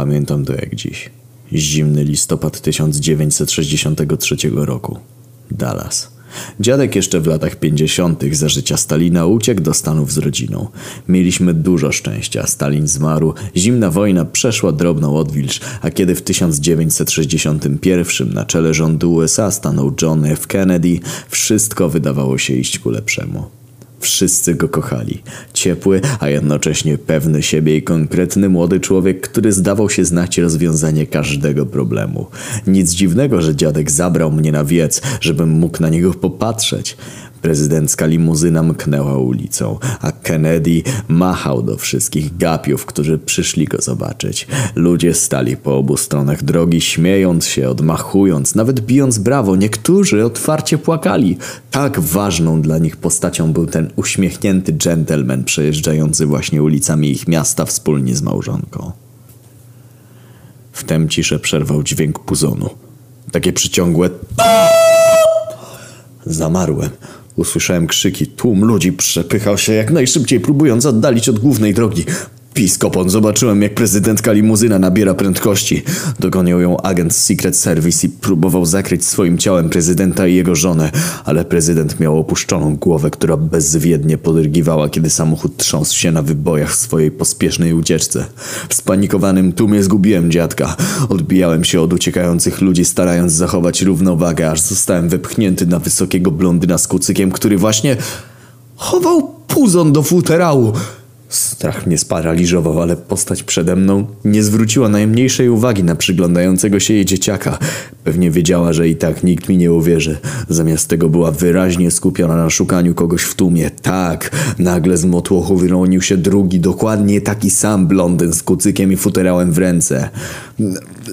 Pamiętam to jak dziś. Zimny listopad 1963 roku. Dallas. Dziadek jeszcze w latach 50. za życia Stalina uciekł do Stanów z rodziną. Mieliśmy dużo szczęścia. Stalin zmarł, zimna wojna przeszła drobną odwilż, a kiedy w 1961 na czele rządu USA stanął John F. Kennedy, wszystko wydawało się iść ku lepszemu. Wszyscy go kochali. Ciepły, a jednocześnie pewny siebie i konkretny młody człowiek, który zdawał się znać rozwiązanie każdego problemu. Nic dziwnego, że dziadek zabrał mnie na wiec, żebym mógł na niego popatrzeć. Prezydencka limuzyna mknęła ulicą, a Kennedy machał do wszystkich gapiów, którzy przyszli go zobaczyć. Ludzie stali po obu stronach drogi, śmiejąc się, odmachując, nawet bijąc brawo. Niektórzy otwarcie płakali. Tak ważną dla nich postacią był ten uśmiechnięty gentleman przejeżdżający właśnie ulicami ich miasta wspólnie z małżonką. Wtem ciszę przerwał dźwięk puzonu. Takie przyciągłe... Zamarłem. Usłyszałem krzyki. Tłum ludzi przepychał się jak najszybciej, próbując oddalić od głównej drogi. Piskopon, zobaczyłem jak prezydentka limuzyna nabiera prędkości. Dogonił ją agent Secret Service i próbował zakryć swoim ciałem prezydenta i jego żonę, ale prezydent miał opuszczoną głowę, która bezwiednie podrygiwała, kiedy samochód trząsł się na wybojach w swojej pospiesznej ucieczce. W spanikowanym tłumie zgubiłem dziadka. Odbijałem się od uciekających ludzi, starając zachować równowagę, aż zostałem wepchnięty na wysokiego blondyna z kucykiem, który właśnie chował puzon do futerału. Strach mnie sparaliżował, ale postać przede mną nie zwróciła najmniejszej uwagi na przyglądającego się jej dzieciaka. Pewnie wiedziała, że i tak nikt mi nie uwierzy. Zamiast tego była wyraźnie skupiona na szukaniu kogoś w tłumie. Tak, nagle z motłochu wyronił się drugi, dokładnie taki sam blondyn z kucykiem i futerałem w ręce.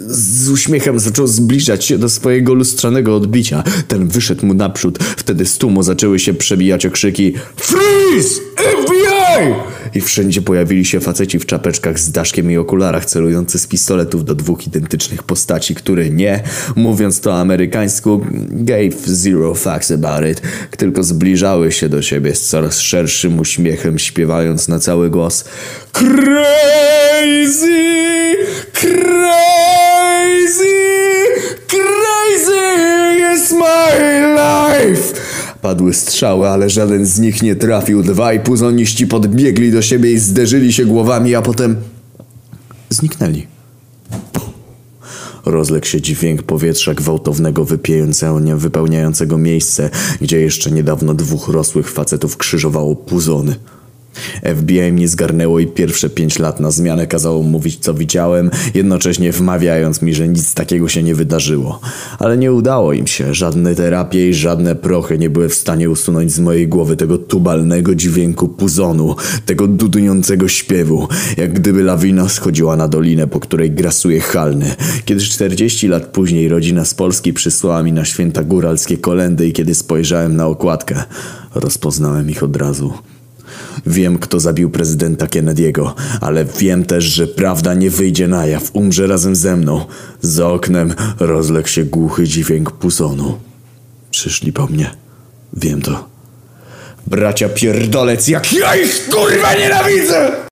Z uśmiechem zaczął zbliżać się do swojego lustrzanego odbicia. Ten wyszedł mu naprzód. Wtedy z tłumu zaczęły się przebijać okrzyki Freeze! FBI! I wszędzie pojawili się faceci w czapeczkach z daszkiem i okularach celujący z pistoletów do dwóch identycznych postaci, które nie, mówiąc to amerykańsku, gave zero fucks about it, tylko zbliżały się do siebie z coraz szerszym uśmiechem, śpiewając na cały głos! Crazy! Padły strzały, ale żaden z nich nie trafił. Dwaj puzoniści podbiegli do siebie i zderzyli się głowami, a potem zniknęli. Rozległ się dźwięk powietrza gwałtownego wypełniającego miejsce, gdzie jeszcze niedawno dwóch rosłych facetów krzyżowało puzony. FBI mnie zgarnęło i pierwsze pięć lat na zmianę kazało mówić co widziałem, jednocześnie wmawiając mi, że nic takiego się nie wydarzyło. Ale nie udało im się, żadne terapie i żadne prochy nie były w stanie usunąć z mojej głowy tego tubalnego dźwięku puzonu, tego dudującego śpiewu, jak gdyby lawina schodziła na dolinę, po której grasuje halny. Kiedy 40 lat później rodzina z Polski przysłała mi na święta góralskie kolendy i kiedy spojrzałem na okładkę, rozpoznałem ich od razu. Wiem, kto zabił prezydenta Kennedy'ego, ale wiem też, że prawda nie wyjdzie na jaw, umrze razem ze mną. Za oknem rozległ się głuchy dźwięk pusonu. Przyszli po mnie. Wiem to. Bracia pierdolec, jak ja ich kurwa nienawidzę!